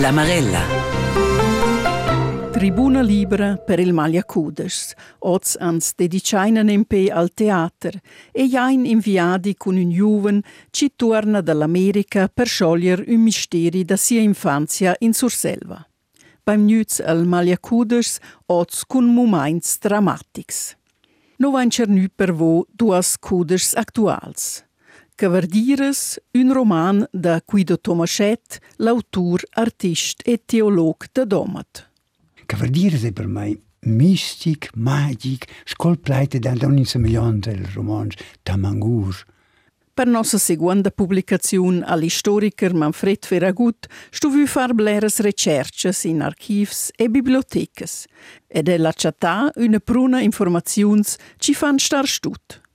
La Marella. Tribuna libera per il Maglia Cudes. Oz ans dedicaina nempe al teater e jain inviati con un juven ci torna dall'America per sciogliere un misteri da sia infanzia in Surselva. Beim Nüz al Maglia Cudes oz con moments dramatics. No vain cernu per vo duas Cudes actuals. Cavardires, un roman da Guido Tomaschet, l'autur, artist e teolog de Domat. Cavardires è per me mistic, magic, scolplaite da ogni somiglianza del romanzo Tamangur. Per nostra seconda pubblicazione all'istoriker Manfred Ferragut stu vu far bleres recherches in archivs e bibliotecas ed è la chattà una pruna informazions ci fan star stut.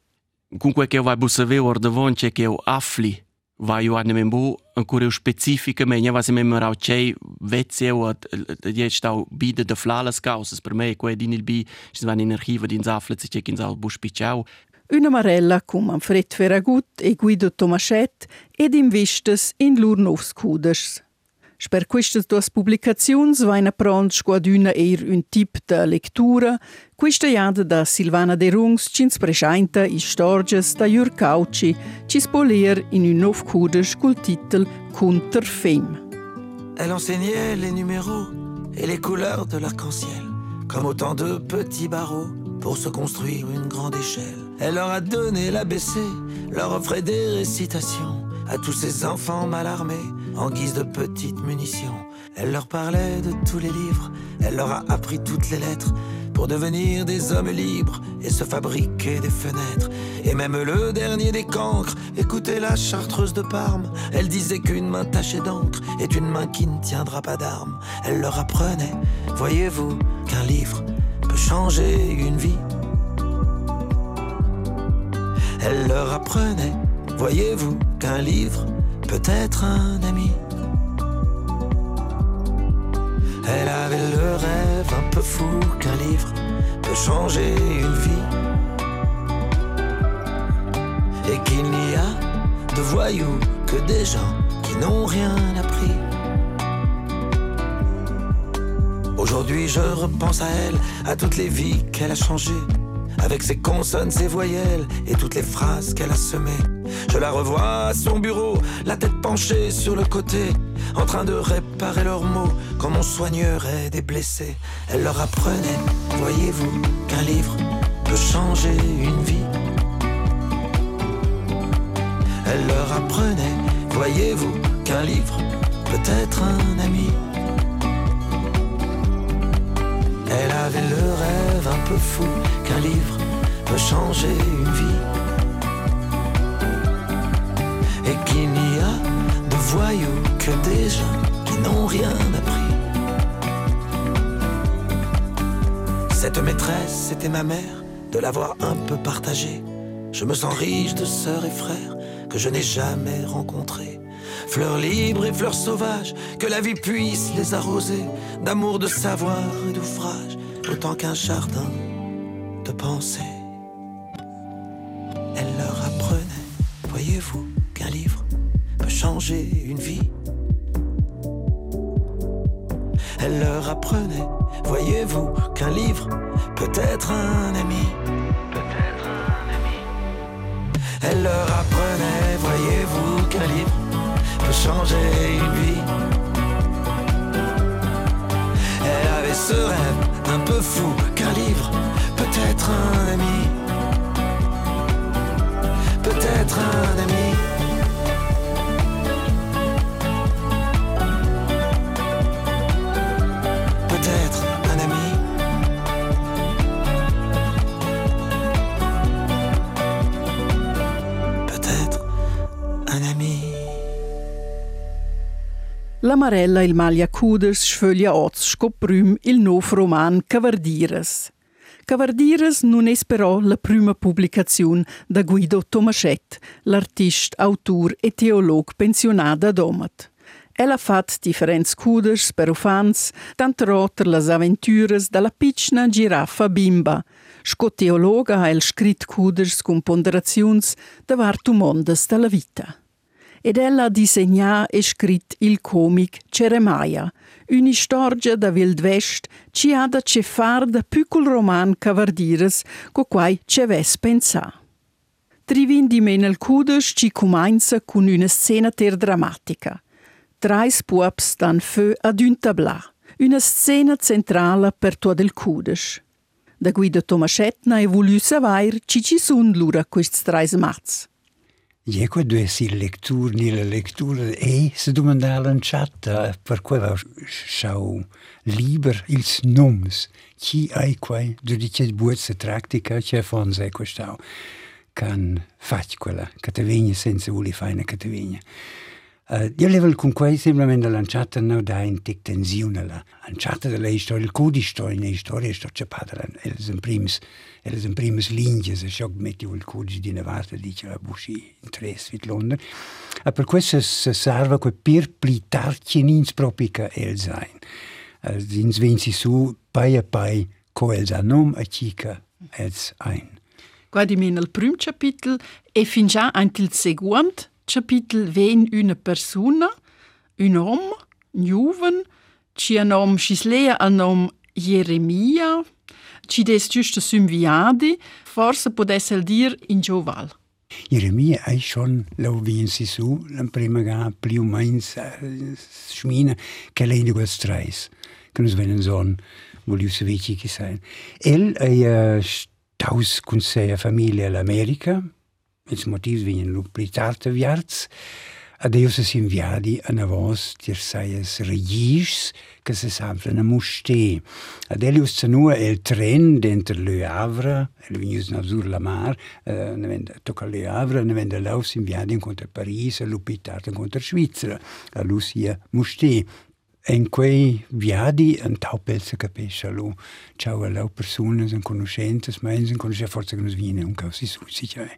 Comunque che eu vai bussaver or davon che che eu afli vai eu anne bu ancora specifica me va se memorau che vezze eu die stau bide de flalas causas per me quei din il bi ci van in archiva din zafle che che in sal buspiciau Una marella con Manfred Ferragut e Guido Tomaschet ed investes in lur novs cuders. Per queste due pubblicazioni vaina prons squaduna eir un tip de lectura, questa iada da Silvana De Rungs cins presciainta i storges da Jur Cauci, ci spoler in un nov cuders col titel Kunter Fem. Elle enseignait les numéros et les couleurs de l'arc-en-ciel, comme autant de petits barreaux pour se construire une grande échelle. Elle leur a donné l'ABC, leur offrait des récitations à tous ces enfants mal armés en guise de petites munitions. Elle leur parlait de tous les livres, elle leur a appris toutes les lettres pour devenir des hommes libres et se fabriquer des fenêtres. Et même le dernier des cancres, écoutez la chartreuse de Parme. Elle disait qu'une main tachée d'encre est une main qui ne tiendra pas d'armes. Elle leur apprenait, voyez-vous, qu'un livre peut changer une vie. Elle leur apprenait, voyez-vous, qu'un livre peut être un ami? Elle avait le rêve un peu fou qu'un livre peut changer une vie. Et qu'il n'y a de voyous que des gens qui n'ont rien appris. Aujourd'hui je repense à elle, à toutes les vies qu'elle a changées, avec ses consonnes, ses voyelles et toutes les phrases qu'elle a semées. Je la revois à son bureau, la tête penchée sur le côté, en train de réparer leurs mots comme on soignerait des blessés. Elle leur apprenait, voyez-vous, qu'un livre peut changer une vie. Elle leur apprenait, voyez-vous, qu'un livre peut être un ami. Elle avait le rêve un peu fou qu'un livre peut changer une vie. Et qu'il n'y a de voyous que des gens qui n'ont rien appris. Cette maîtresse, c'était ma mère, de l'avoir un peu partagée. Je me sens riche de sœurs et frères que je n'ai jamais rencontrés. Fleurs libres et fleurs sauvages, que la vie puisse les arroser d'amour, de savoir et d'ouvrage, autant qu'un jardin de pensée. Elle leur apprenait, voyez-vous, qu'un livre peut changer une vie. Elle leur apprenait, voyez-vous, qu'un livre peut être un ami. Peut-être un ami. Elle leur apprenait, voyez-vous, qu'un livre peut changer une vie. Elle avait ce rêve un peu fou qu'un livre peut être un ami. Peut-être un ami. La Marella il Maglia Cuders sfoglia oz scoprüm il nov roman Cavardires. Cavardires non es però la prima pubblicazione da Guido Tomaschet, l'artist, autur e teolog pensionada ad Omat. El ha fat differents cuders per ufans, tant roter las aventures dalla piccina giraffa bimba. Sco teologa ha el scrit cuders con ponderazions davar tu mondes dalla vita. Ed ella ha disegnato e scritto il comic Ceremaia, una storia da Wild West ci ha da cefar da piccol roman cavardires co quai ce ves pensà. Trivin di menel cudes ci comincia con una scena ter drammatica. Trais puops dan feu ad un tablà, una scena centrale per tuo del cudes. Da guida Tomaschetna e volu savair ci ci sun lura questi trais Je quoi de si lectur ni la lectura e se domandala in chat per quella schau liber ils noms. Chi ai quai de dicet buet se tractica che fon se questau? Can fac quella catavegna senza uli faina catavegna. Io level con quei semplicemente lanciata no da in tic tensione la lanciata della storia il codi storia in storia sto cepata els in primis els in primis linee se shock metti il codi di nevata dice la busci in tres vit Londra. Uh, per questo se serve quel per plitarci in propica el sein uh, ins vensi su pai a pai co els anom a cica els ein Guardi min il prim capitel e fin già anche il seguente capitel ven una persona, un om, un juven, ci a nom Scislea a nom Jeremia, ci des giusto sumviadi, forse potesse dir in Gioval. Jeremia è schon lau vinsi su, la prima ga più meins uh, schmina che lei di quel streis, che nos venen son, voglio se vici che sein. El è uh, staus con se a famiglia all'America, It's motivi in plitarte viarts, adeus es inviadi an avos dir saies regis, che se sabren a muste. Adelius zanua el tren denter Le Havre, el vinius navsur la mar, eh, uh, nevenda tocca Le Havre, nevenda laus inviadi incontra Paris, a lupitarta incontra Svizzera, a Lucia muste. En quei viadi an tau pelsa capisce lu. Ciao a lau personas an conoscentas, ma an conosce forza che nos viene un causi su, si cioè.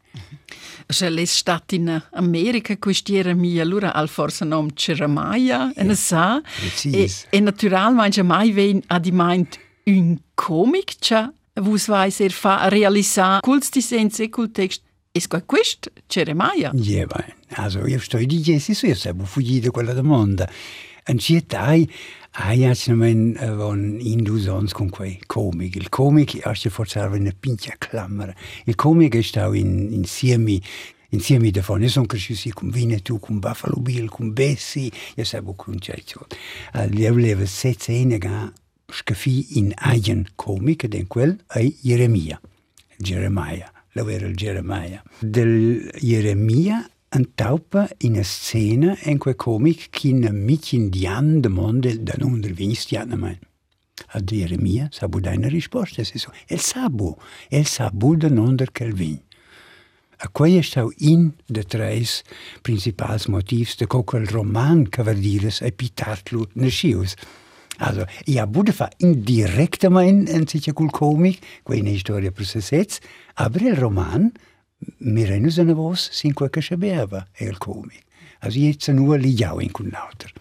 Se l'è stato in America questiera mia, allora al forse nom Ceramaia, e ne sa. E, e naturalmente mai ven a di meint un comic, cioè, vus ser fa realisar culs disens e cul text. Es qua quest Ceramaia. Ja, beh, also io sto di su, io sabo fuggire quella domanda. En siet ai, ai acinamen von indusons con quei comic. Il comic asce forse una pincha clamera. Il comic è stau in, insieme insieme davon. Io sono cresciuto con Winnetou, con Buffalo Bill, con Bessie, io sabo con Ceccio. Io levo sette ene ga scafi in eigen comic, ed in quel è Jeremia. Jeremiah. Lo era il Jeremiah. Del Jeremia antaupa in scena en quei comic kin mit indian de monde da non del vinistiana mai. A Jeremia sabu da una risposta, se so, el sabu, el sabu da non del Kelvin. A quei stau in de tres principals motivs de quel roman che verdires e pitartlu nascius. Also, ja, bude fa indirectament en sicher cul comic, quei ne storia per se sets, aber el roman mirenus ana vos sin quel che sabeva e il comic. Also, jetzt nur ligiau in cun nauter.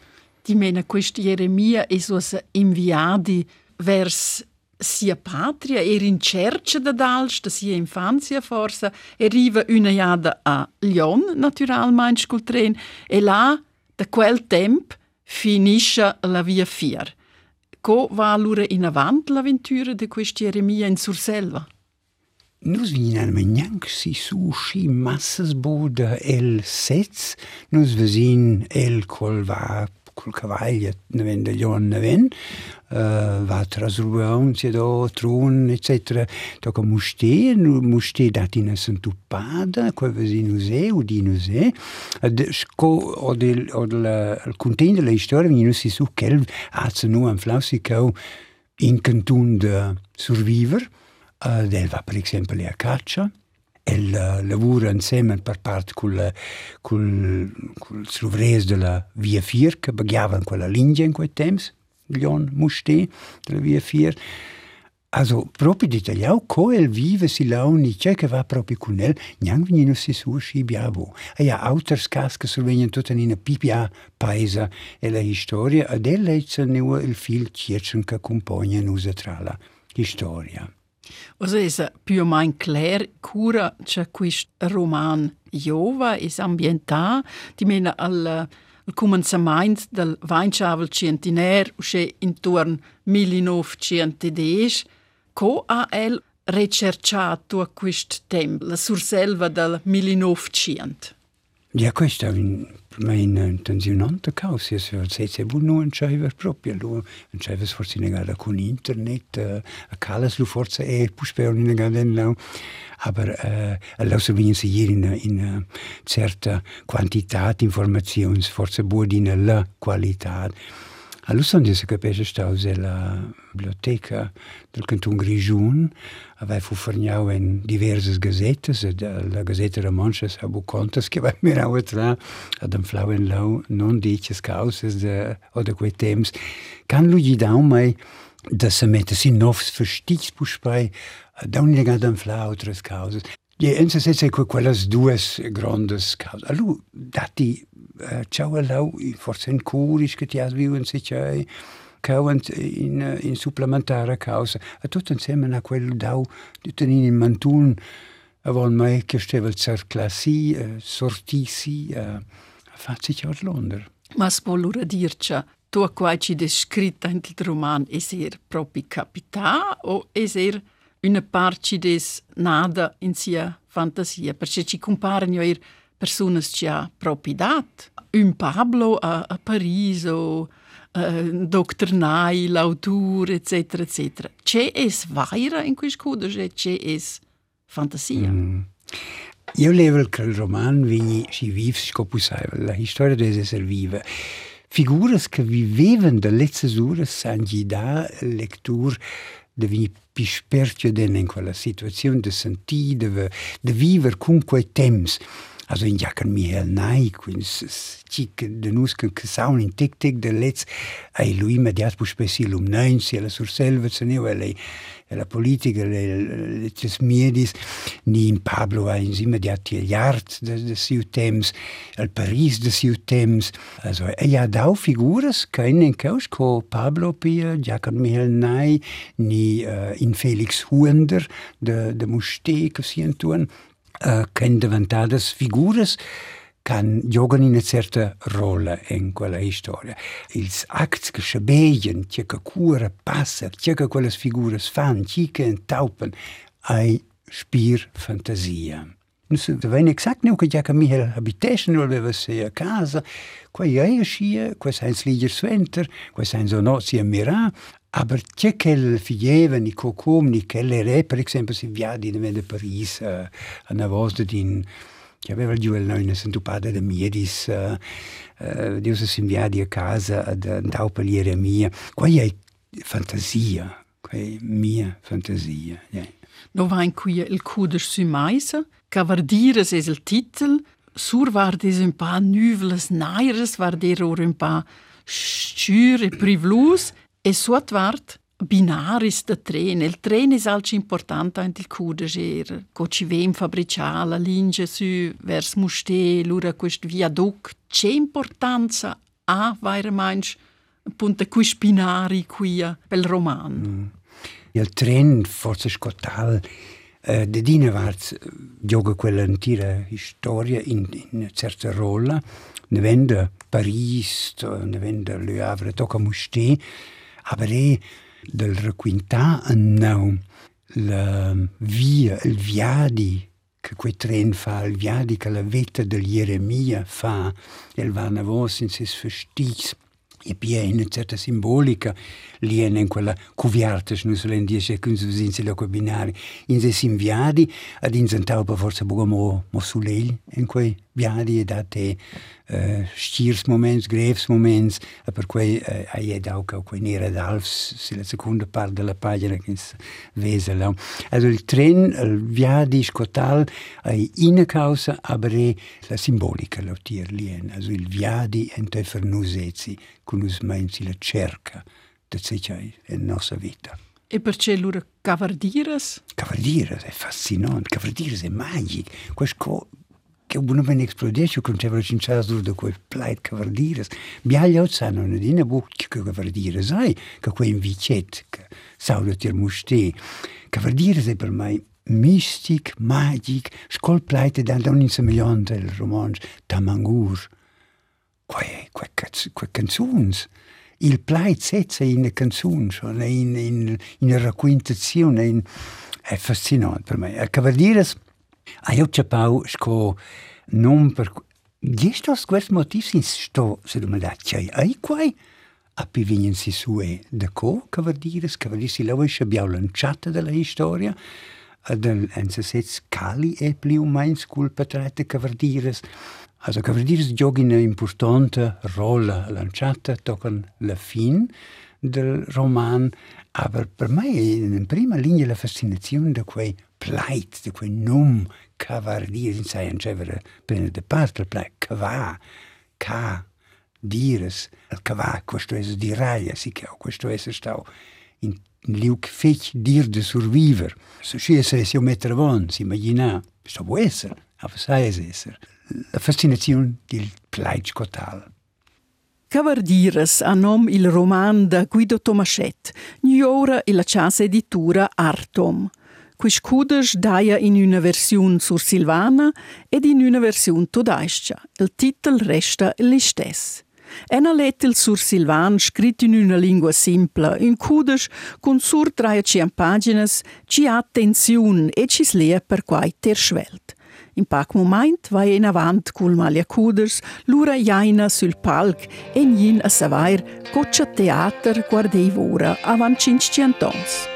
Di mena quest Jeremia e so inviadi vers sia patria er in cerce da dalst, da sia infanzia forsa, e riva una jada a Lyon, naturalmein col tren, e là, da quel temp, finisce la via fier. Co va allora in avant l'avventura di questa Jeremia in Surselva? Nous in Almagnac si sushi masses boda el sez, nous vesin el kolva col cavaglia 90 va trasruun se do trun etc. To ka mušte, mušte dati na sam tu pada, koje vezi nuze, u di nuze, ško od il contain della historia vinu si su kelv, a cenu an flau si kao in cantun de survivor, Uh, del va per esempio a caccia, el lavora insieme per parte col, col, col sluvres della via 4 che baghiava in quella linea in quei temps, Lion Muste della via 4. Also, proprio di tagliau, co vive si launi, c'è che va proprio con el, neanche venino si su sci biavo. E ja, auters cas che survenien tutta in una pipia paesa e la storia, ed el legge il fil circen che compagna nusa tra la storia. Also esa più main clair cura c'è quist roman Jova es ambientà di mena al al començament del Weinschavel centenaire in intorn 1910 co a el recerciato a quist temp la surselva del 1900. Di questo in intenzionante äh, causa, se se vuol non c'è proprio, lo non c'è forse negata con internet, äh, a calas lo forse è puspeo in negata in lau, aber äh, allo so vien si hier in in äh, certa quantità informazioni, forse buodina la qualità. A Lusson se capisce staus la biblioteca del canton Grigiun, aveva fu forniau in diverse gazettes, la Gazzetta Romancia sa bu contas che va mirau tra ad un flau in lau non dices causes de, o de quei temps. Can lui dau mai da se mette si novs verstigs buspai, da un legado un flau otras causes. Ja, en se se quelles duas grandes causes. Allu dati ciao lau forse in curis che ti has viu in se c'è cauant in, in supplementare causa. A tutto insieme a quello dau di tenere in mantun avon mai che steva cerclassi, uh, sortissi, uh, facci ciò a Londra. Ma svolura dirci, tu qua ci descritta in il roman, è ser proprio capità o è ser una parte des nada in sia fantasia? Perché ci comparano io personas que ha propriedade. Un Pablo a, a Paris o uh, Dr. Nai, l'autor, etc. etc. C'è es vaira in quis cudas e c'è es fantasia. Mm. Io levo che il roman vini si vive scopusaiva, la storia deve essere viva. Figuras che vivevano da letzte ore sanno da lettura de vini dispertio den in quella situazione de sentire, de, de vivere quei temps. Also in jacan mi hel nai, quins cic de nus can casaun in tic tic de lets, ai lui immediat bu specilum nein, si la surselva ceneu, e la politica, le, le miedis, ni in Pablo a ins immediat il art de, de siu temps, al Paris de siu temps, also e ja dau figuras, kein en caus, co Pablo pia, jacan mi hel nai, ni uh, in Felix Huender, de, de Muste, che si entuen, Äh, che diventadas figuras kan giocano una certa ruolo in quella storia. Il act che sabbiano, che cura passa, che quelle figure fanno, che taupen, è spier fantasia. Nus vem exakt nu que jaca mihel habitation ul veva se a casa, qua iaia schia, qua seins liger sventer, qua seins o nozia mira, Aber che figlieva ni cocum ni che le re, per esempio, si viadi da Paris, uh, a una volta din che aveva il noi sentupata da miedis, uh, uh, Dio si inviadi a casa ad andau per mia. Qua è fantasia, qua è mia fantasia. Yeah. No va in qui il cuder su maisa, cavardires es il titel, sur var des un pa nuvles naires, var der or un pa schure privlus, E suot vart binaris de tren. Il tren è alci importante in il cudeger. Co ci vem fabricia la linea su vers Musté, lura quest viaduc. C'è importanza a vaire manch punta quis binari qui pel roman. Mm. Il tren forse scotal eh, de dine vart gioca quella antica storia in, in una certa rolla. Ne vende Paris, ne vende Le Havre, tocca Musté, è del requintà annau la via, il viadi che quei tren fa, il viadi che la vetta del Jeremia fa, el va na vos in ses festigs, e pia in una certa simbolica liena in quella cuviarta, non so l'endie che uns in se lo combinare, in se simviadi, ad in zentau per forza buga mo, suleil, in quei viadi e date uh, stirs moments, greves moments, e per cui uh, hai ed auch auch quei nera d'alfs, se la seconda parte della pagina che vese là. Also il tren, il viadi scotal, hai in causa, aber la simbolica lo tir lien, also il viadi ente fernusezi, kunuzmajnë cila cerca të cecaj e nosa vita. E per për qelur cavardiras? Cavardiras è fascinante, cavardiras è magic. Questo che uno me ne esplodesce con c'è vercin quel do cavardiras. Mi ha Bjalla ot sa non dine bu che cavardiras sai che quei invicet, sa do tir mushti. Kavardires è per me mistic, magic, skol pleite dan donin se milion del romanz tamangur. Quei, quei, quei canzuns. Il pleit setza in una canzone, in, in, in raccontazione, in, è fascinante per me. A cavardires, a io capau sco non per Gesto quest motiv sin sto se domandat chai ai quai a pi vignen si sue de co cavardires cavardisi la wische biau lanciata della storia del NSS cali e pli un main school patrate cavardires also cavardires giochi una importante rolla lanciata tocan la fin del roman aber per me in prima linea la fascinazione da quei pleit, de quei num cavardies, in sai ancevere prende de parte il pleit, cava, ca, dires, il cava, questo è di raia, si che questo è stau in liuk fech dir de surviver. Se si essere si mettere von, si immagina, questo può essere, aber sai es essere. La fascinazione del scotal. Cavardires a nom il roman da Guido Tomaschet, Niora e la casa editura Artom. Quis cudes daia in una versione sur Silvana ed in una versione todaiscia. Il titolo resta l'istess. Ena lettel sur Silvan scritto in una lingua simpla, in cudes con sur 300 pagines, ci ha attenzione e ci slia per quai ter svelt. In pac moment vai in avant cul malia cuders, lura jaina sul palc e nin a savair coccia teater guardei vora avant 500 ans.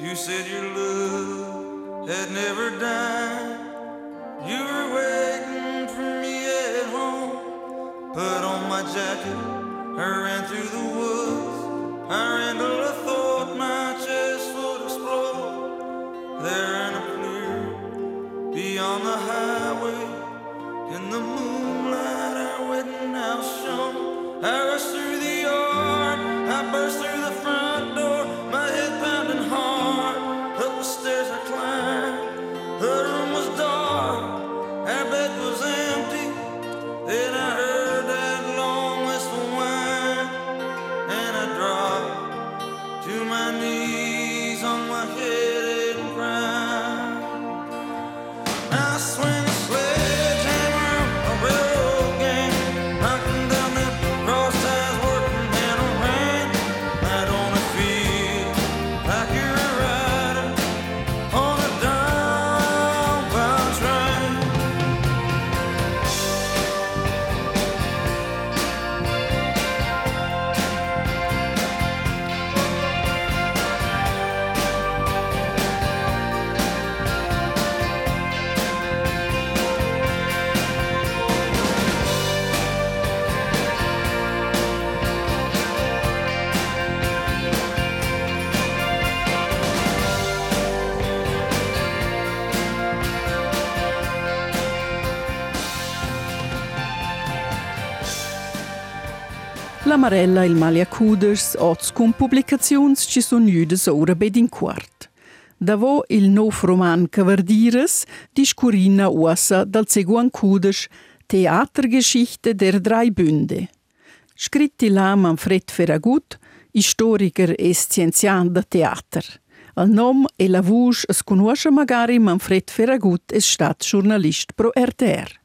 You said your love had never died. You were waiting for me at home. Put on my jacket, I ran through the woods. I ran till I thought my chest would explode. There in a clear, beyond the highway, in the moonlight, our wedding house shone. I rushed through the yard, I burst through. La Marella e il Malia Cuders, oz con pubblicazioni ci sono judes ora bed in quart. Davo il nov roman Cavardires, discurina uassa dal seguan Cuders, Theatergeschichte der drei Bünde. Scritti là Manfred Ferragut, historiker e scienzian da teater. Il nom e la voce es conosce magari Manfred Ferragut è stato giornalista pro RTR.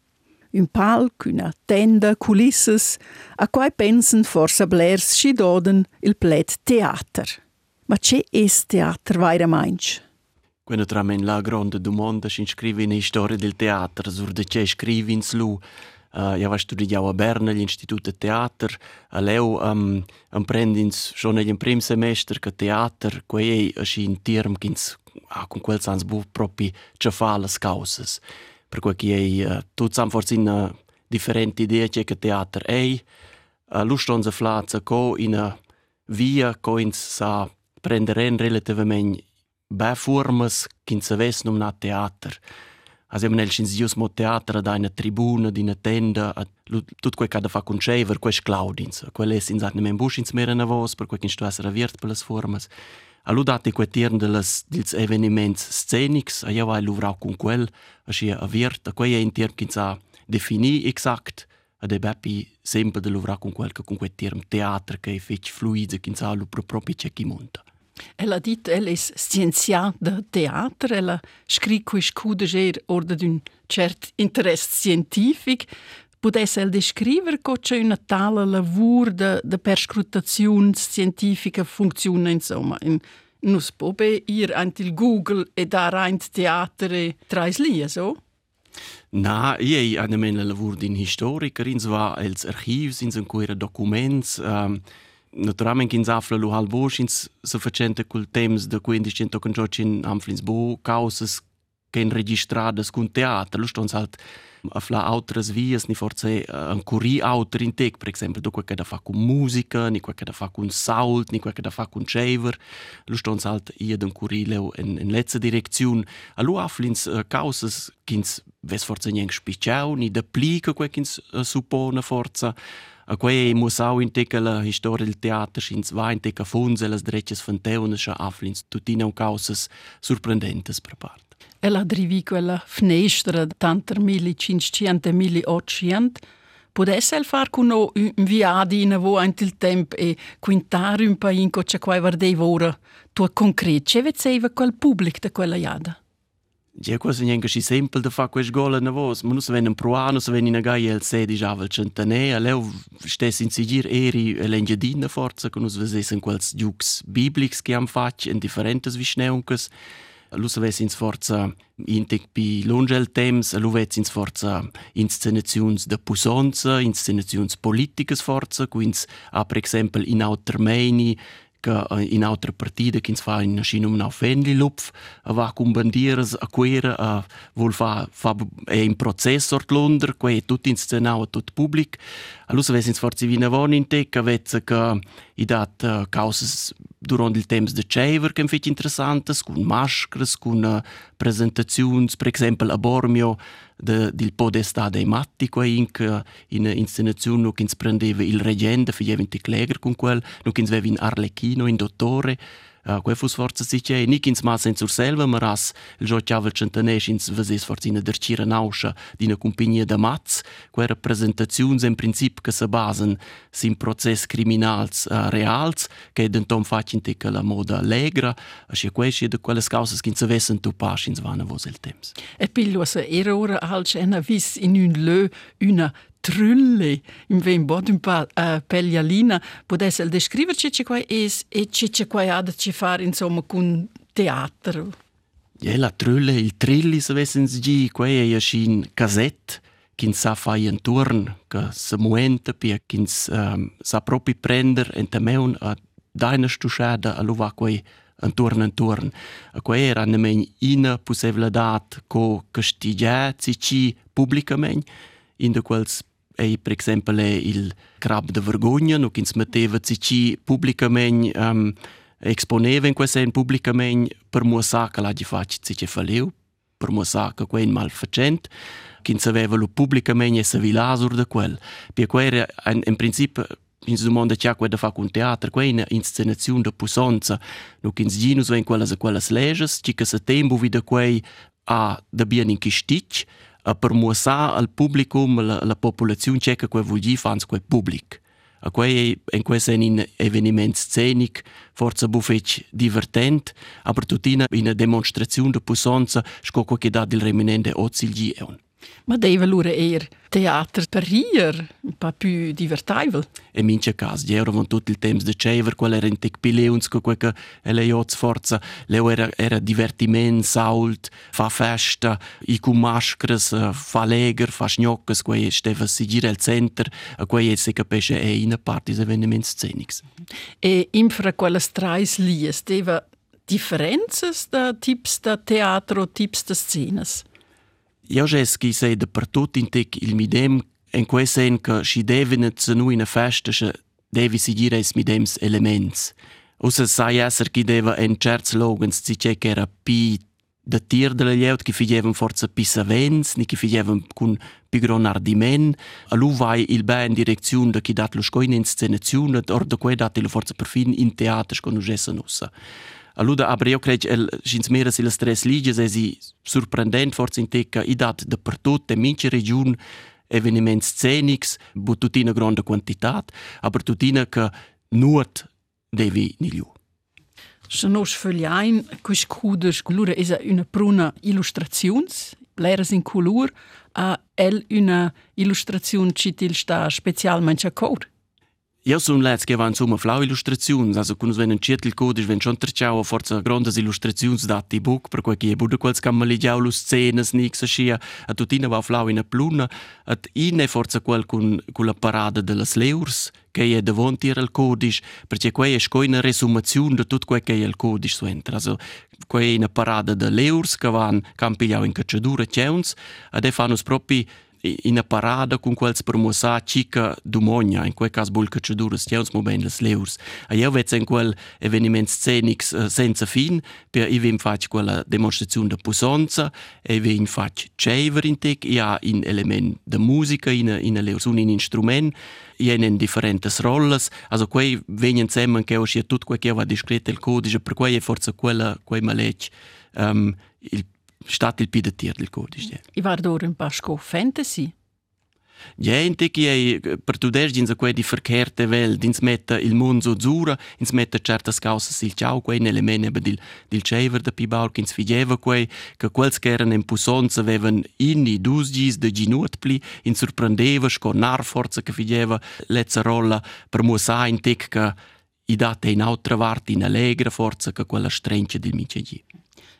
Un palco, una tenda, culisses, a quai pensen forse blers sci doden il plet teater. Ma c'è es teater vaira mainch? Quando tramen la grande domanda si iscrive in storia del teatro, sur de c'è scrivi in slu, Uh, ja, vaig studiar a Berna, l'Institut de Teater. A leu um, emprendins schon nel prim semestre che teater, quei è un term kins ah, con quel sans bu propi ce fa le causas. per cui che ei uh, tutti hanno forse una differente idea che che teatro è uh, lustron se flazza co in a via co in sa prendere in relativamente be formas che se ves non na teatro Also eben elschins jus mo teatra da una tribuna, di una tenda, tut quei cada fa concever, quei sclaudins, quei les in satnem en buschins meren avos, per quei kin stu essere aviert per las formas. Allu cu quei de dels, dels eveniments scenics, a jeva luvrau con quel, a schia aviert, a quei è in tiern kinza defini exact, ad e beppi sempre de luvrau cu quel, che con quei tiern teatr, che è fec fluide, kinza allu pro propi c'è chi. El a dit, el es scienziat de teatr, el a scrit cu scude ger orda d'un cert interesse scientific, pudesse el descriver coce una tale lavur de, de perscrutaziun scientifica funziona insomma. In, nus pobe ir ant il Google e dar ant teatre trais lia, so? Na, ich habe meine Lavur in Historikerin, zwar als Archiv, in so quere Dokuments. Ähm, naturalmente in Zafla lo halbo, in so facente col temps de quindi cento con Giorgin Amflins bo, causas che in registradas cun teatro lo stons halt a fla altres vias ni forse un curi autor in tec per esempio do quel che da fa con musica ni quel che da fa con salt ni quel che da fa con chaver lo stons halt ied un curi leo in in letzte direction a lo aflins uh, causas kins ves forse nieng spiciau ni da plica quel kins uh, suppone forza A quei musau in teca la historia del teatro schins va in teca funze las drecces fanteunas scha aflins. Tutina un causas surprendentes per part. Ella drivi quella finestra tanter mili cinquecento mili ottocento Potesse el far con no un viadi in avo ant il temp e quintare un pain co c'è quai vardei ora tu concret, ce vezeva quel pubblic de quella iada? Ja, quasi niente si semple da fa queste gole na vos, ma non se venen proa, non se venen in gai el sedi già vel centane, a leu stess in sigir eri e l'engiadina forza, che nus vesesen quels giucs biblics che am fac in differentes visneuncas, lu se vesins forza intec pi lungel temps, lu vesins forza inscenaziuns de pusonza, inscenaziuns politicas forza, quins a per exempel in Autermeini, ca eh, in autra partida când fa in schin um nau fenli lupf, eh, va cum bandieras a eh, quera a fa fa e in process sort Londra, quei tut in scenau a public. Allus aves ins forzi vina von in te că vezza ca i dat uh, causas durant il temps de Chever che fit interessantes, cun maschres, cun uh, presentaziuns, per exempel a Bormio, de, del podestà dei matti qua in in inscenazione no che prendeva il reggente faceva in Kläger con quel no che aveva in Arlecchino in dottore quei fus forza si c'è, ni kins mas in sur selva, ma ras il gio chiavel centanès ins vases forza in dercira nauscia di una compagnia de mats, quei rappresentaziuns in princip che se basen sin process criminals uh, reals, che dentom facin te che la moda allegra, a scia quei scia de quelles causas kins avessen tu pas ins vana vos il temps. E pillo se era ora alc ena vis in un lö una trulle in vem bod un pa uh, pellialina potesse descriverci che qua es e che che qua ha da ci fare insomma con teatro ja la trulle il trilli se vessens gi qua è ja schin cassette kin sa fai un turn che se muenta pia kin um, sa propi prender en temeun a daina stusciada a luva quei un turn a quei era nemen ina possibilitat co castigia ci pubblicament in de quels e per esempio il crab de vergogna no che metteva ci pubblicamente um, exponeva in questo pubblicamente per mostrare che la di faccia ci che faleu per mostrare che quel malfacente che sapeva lo pubblicamente e se vilasur de quel. Per quel in, in principio in domanda c'è quella fa con teatro, qua in inscenazione da pusanza, no che in ginus ven quelle quelle leges, ci che se tempo vide quei a da bien in kistic, a per muosa al publicum la, la popolazione ceca quei vogli fans quei public. A quei in questo un eveniment scenic, forza buffet divertent, aber tutina in una demonstrazione da pusanza, scocco che dà il reminente ozilgi eun. Ma deva lura eir teater per rir, pa più divertaivel. E mince cas, diero von tut il temps de cever, qual era in tec pileuns, co queca ele joz forza, leo era, era divertiment, sault, fa festa, i cu maschres, eh, fa leger, fa schnoccas, quae steva sigir el center, a quae se capesce e in a parte is evenements scenics. E infra quelles trais lies, deva differenzas da tips da teatro, tips da scenas? Io jes chi sei dappertutto in tec il midem en quei sen che si devono nu in a festa se devi seguire is midems elements. Usa sai esser chi deva en certs logans si c'è che era pi da tir della lieut che figevan forza pi savens, ni che figevan con pi gran ardiment, a lu vai il ben in direzione da chi dat lo sco in inscenazione, or da quei dat il forza per fin in teatro sconoscessa nussa. Allora, aber io credo che schins mera si le stress liges è si sorprendent forse in tecca i dat de per tutte in mince region eveniments scenics bu tutina grande quantità, aber tutina che nuot devi ni liu. Se nos fögliain, quis cuders, lura es una pruna illustrazions, leras in color, a el una illustrazione citil sta specialmente a cor. Io sono letto che vanno insomma flau illustrazioni, also quando vengono certi il codice, vengono schon terciao forza grandes illustrazioni dati book, per cui che bude quels camma li giau lus scenes nix a scia, a tutina va flau in a pluna, at in forza quel con, con la parada delle sleurs, che è davanti al codice, perché qua è una resumazione di tutto quello che è il codice suentra. Also, qua è una parada de leurs che vanno campigliau in cacciadura ceuns, ed fanno proprio in a parada con quels per musa chica dumonia in quel cas bul cacciaduras tiaus mo ben les leurs. A io vet in quel eveniment scenics uh, senza fin per i vim fac quella demonstrazione de pusanza e vim fac chever in tec ja in element de musica in in leurs un in instrument in differentes rolles. Also quei venien semmen che o sia tut quel che va discreto il codice per quei è forse quella quei malec um, il stat il pide tier del codice. I var d'or un pasco fantasy? Gente che è per tu des dins quei di verkehrte Welt, ins mette il mondo zura, ins mette certas causas il ciao quei nelle mene dil dil chever de pibauk ins figeva quei che quels che erano in pusonza avevan inni dus gis de ginut pli in sorprendeva sconar forza che figeva lezza rolla per musa in tec che i date in altra vart in allegra forza che quella strenche del micegi.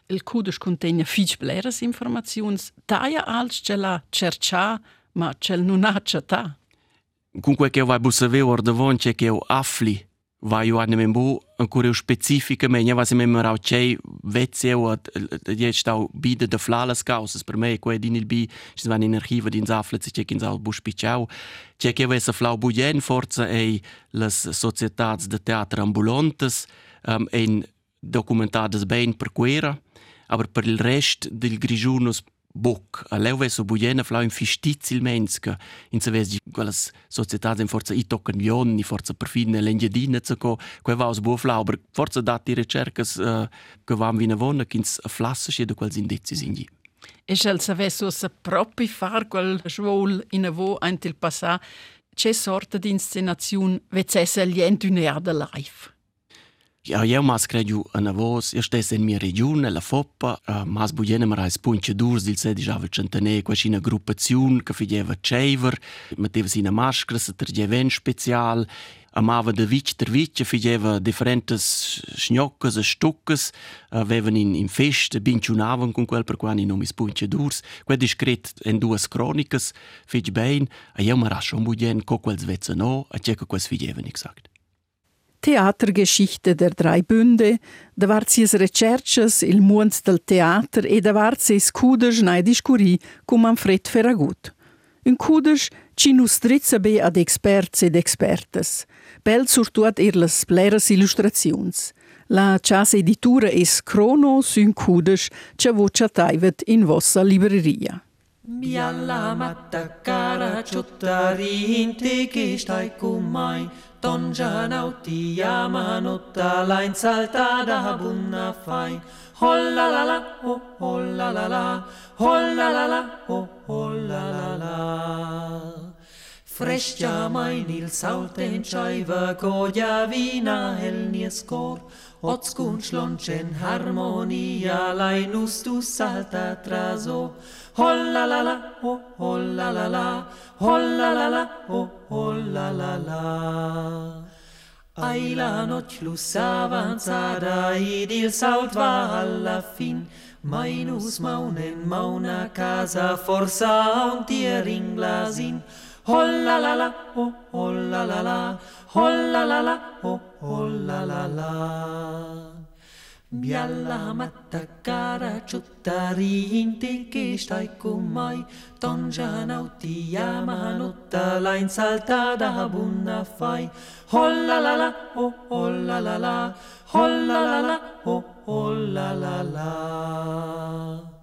Il cudes contegna fich bleras informaziuns, taia als ce la cercia, ma cel non ha certa. Comunque che vai bussa or de vonce che eu afli, vai eu anne membu ancora specifica me, va se memorau cei vezze eu ad je stau bide de flalas causas. Per me quei din il bi, ci van in archiva din zafle se che in zal bus picciau, che che vesa flau bugen forza e las societats de teatro ambulantes um, en documentadas ben per quera aber per il rest del grigiunos boc. A leu veso buiena flau in fistizil menska, in se vesi quelles societats in forza i toccano lioni, forza per fine l'engiadina zaco, quei va aus buo flau, aber forza dati ricercas uh, che vam vina vona, kins a flassa sche de quels indizis in gi. E se savesso se propi far quel svol in avo ant il passà, c'è sorta di inscenazione vezesse l'ient un'eada live. Io mas credu a vos, io stessa in mia regione, la Foppa, uh, mas buiene mar ais punce durs dil sedi java centane, qua una gruppazione che fideva cever, metteva sina maschera, se tergeva special, amava de vic ter vic, fideva differentes schnoccas e stuccas, avevano in, in festa, binciunavan con quel per quani nomis punce durs, quel discret en duas cronicas, fidge bein, a io mar schon buien, co quels vezza no, a ceca quels fidevan exakt. Theatergeschichte der drei Bünde, da war sie recherches il Mund del Theater e da war sie scudes nai discuri cum Manfred Ferragut. Un cudes ci nus drizza be ad experts ed expertes, bel surtuat ir las bleras illustraziuns. La chas editura es Cronos un cudes ce voce taivet in vossa libreria. Mi alla matta cara ciottarin te che stai con mai Tonjahan nautti ja mahan ottaa lain saltaa dahabunna fain. la ho, hollalala, la ho, hollalala. Fresh ja mainil salteen chaiva koja vina helnieskor. skor. Otskun slonchen harmonia lainus tu salta traso. Holla la la, oh holla la la, holla la la, oh holla la la. Ai la noc lussa avanzada id il salt va alla fin. Mainus maunen mauna casa forza un tier in glasin. Holla la la, oh holla la la, holla la la, oh holla la la. Bialla matta cara ciuttari inte che stai con mai Tonja nauti yamanotta la insaltada bunna fai Holla la la, oh holla la la, holla la la, oh holla la la.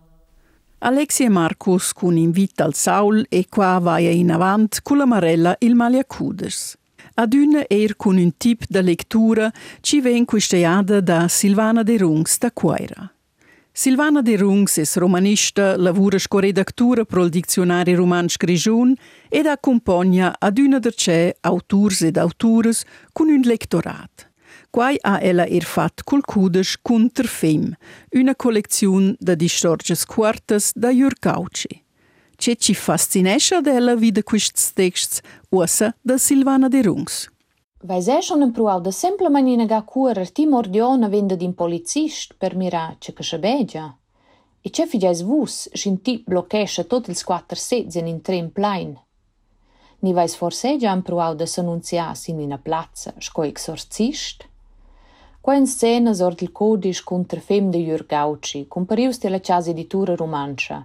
Alexia Marcus cun invita al Saul e qua vai in avant con la Marella il Maliacuders. Ad una er con un tip de lectura ci ven quisteada da Silvana de Rungs da Quaira. Silvana de Rungs es romanista, lavora sco redactura pro il dizionario romansch grigiun ed accompagna ad una der c'è autors ed autores con un lectorat. Quai ha ella er fat col cudes Kunter Fem, una collezione da distorges quartas da Jurgauci. Ce ci fascinesce della vida quists texts ussa da Silvana de Rungs. Vai se schon impruau da semplamein inaga curer ti mordiona venda din policist per mira ce che schabegia. E ce figiais vus scin ti blochescia tot ils quattr sets in tren plain. Ni vais forse già impruau da s'annunzias in una plazza sco exorcist? Qua in scena sort il codis contra fem de Jurgauci, comparius della casa editura romancia.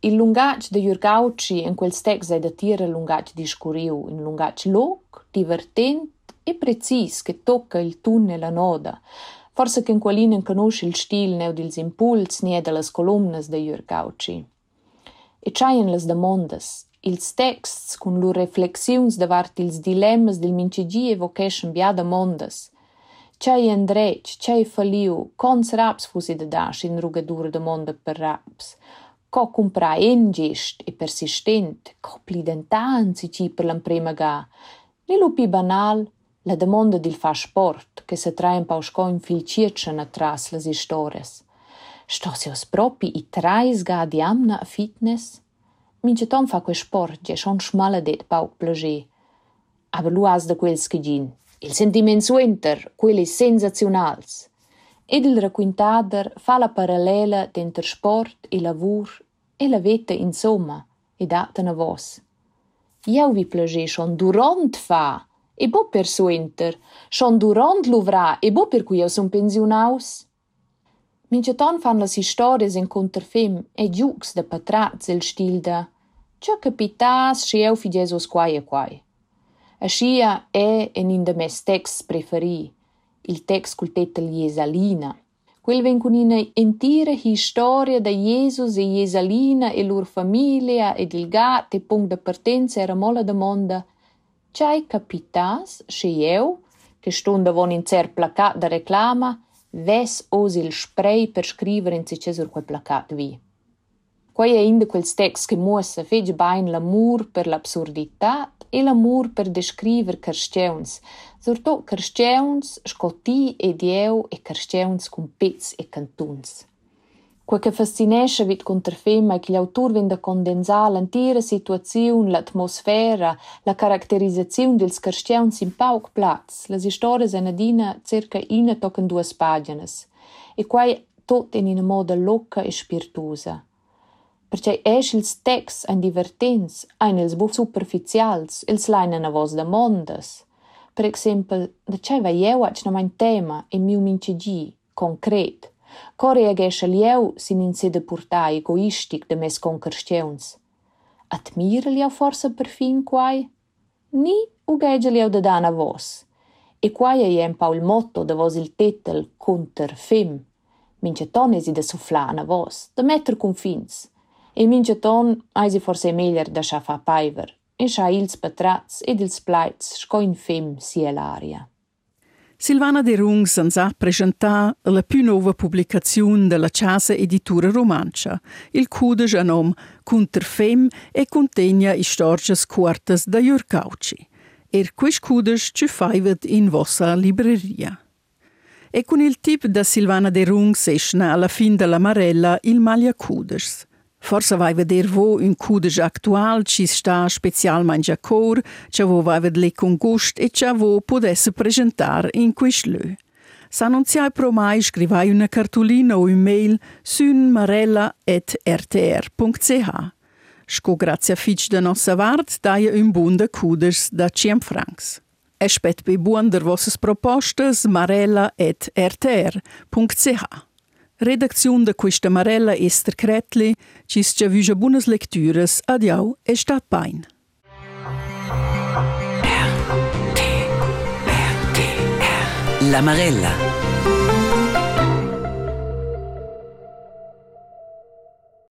il lungac de Jurgauci in quel text è da tira lungac discuriu, un lungac loc, divertent e precis che tocca il tun e la noda. Forse che in qualina conosce il stil neu dils impuls nie de las columnas de Jurgauci. E c'haien las demandas, ils texts cun lur reflexiuns davart ils dilemmas del mincigi evocation bia demandas. C'hai endrec, c'hai faliu, cons raps fusi de dash in rugadura demanda per raps. Co compra en gest e persistent, co plidentan si ci per l'emprema ga. Ne lo pi banal, la demanda dil fa sport, che se traen pausco in filcircen atras las istores. Sto si os propi i trais ga di amna a fitness? Mince tom fa que sport, je schon schmaladet pauc plager. Aber lu has de quels che gin, il sentiment suenter, quelli sensazionals. Ed il raquintader fa la parallela d'enter sport e lavur e la veta insomma, ed atana vos. Iau vi plager schon durant fa, e bo per suenter, schon durant luvra, e bo per cui eu son pensionaus. Minceton fan las historias in conterfem e giux de patrats il stil da Cia capitas sche eu figesos quai e quai. Aschia è en in de mes text preferi, il text cul tetel Jesalina. Quel ven con una intera historia da Jesus e Jesalina e lur famiglia ed il gat e punct de partenza era mola domanda C'hai capitas, sche eu, che stonda von in cer placat da reclama, ves os il spray per scrivere in se sur quel placat vi. Quai è in de quels text che muossa fege bain l'amur per l'absurdità e l'amur per descriver carstgeuns, surtot carstgeuns scotti e dieu e carstgeuns cun pezz e cantuns. Quel che fascinesce vid conterfema è che gli autor vende a condensare l'intera situazione, l'atmosfera, la caratterizzazione dels carstgeuns in pauc plats. Le storie sono adina circa una toccano due paginas. E quai tot in una moda locca e spirituosa. Perché esch ils text ein divertents, ein ils buff superficials, ils vos demandas. Per exempel, da c'è va eu ac na mein tema e miu mincegi, concret. Core egesce lieu sin in sede purta egoistic de mes conquersteuns. Admira lieu forse per fin quai? Ni ugege lieu de dana vos. E quai è un pa il motto de vos il tetel conter fem. Mince ton esi de sufflana vos, de metter confins. E mince ton eisi forse meglier da scha fa paiver. E scha ils patrats ed ils plaits sco in fem sia l'aria. Silvana De Rungs ens ha presentato la più nuova pubblicazione della Casa Editura Romancia, il cudes a nom Cunter Fem e contegna storie corte da Jurcauci. Er quis cudes ci faivet in vostra libreria. E con il tip da Silvana De Rungs esce alla fin della Marella il Maglia Cudes – Forsa vai veder vo un cudej aktual ci sta special mangiacor, ce vo vai vedle con gust e ce vo podesse presentar in quist lö. pro mai scrivai una cartolina o un mail sun marella et rtr.ch. Sco grazia fitch da nossa vart daia un bunda cuders da 100 francs. Espet be buon der vosses propostas marella et rtr.ch. Redaktion de questa Marella Esther Kretli, ci scia buonas lecturas, adiau e stat bain. La Marella.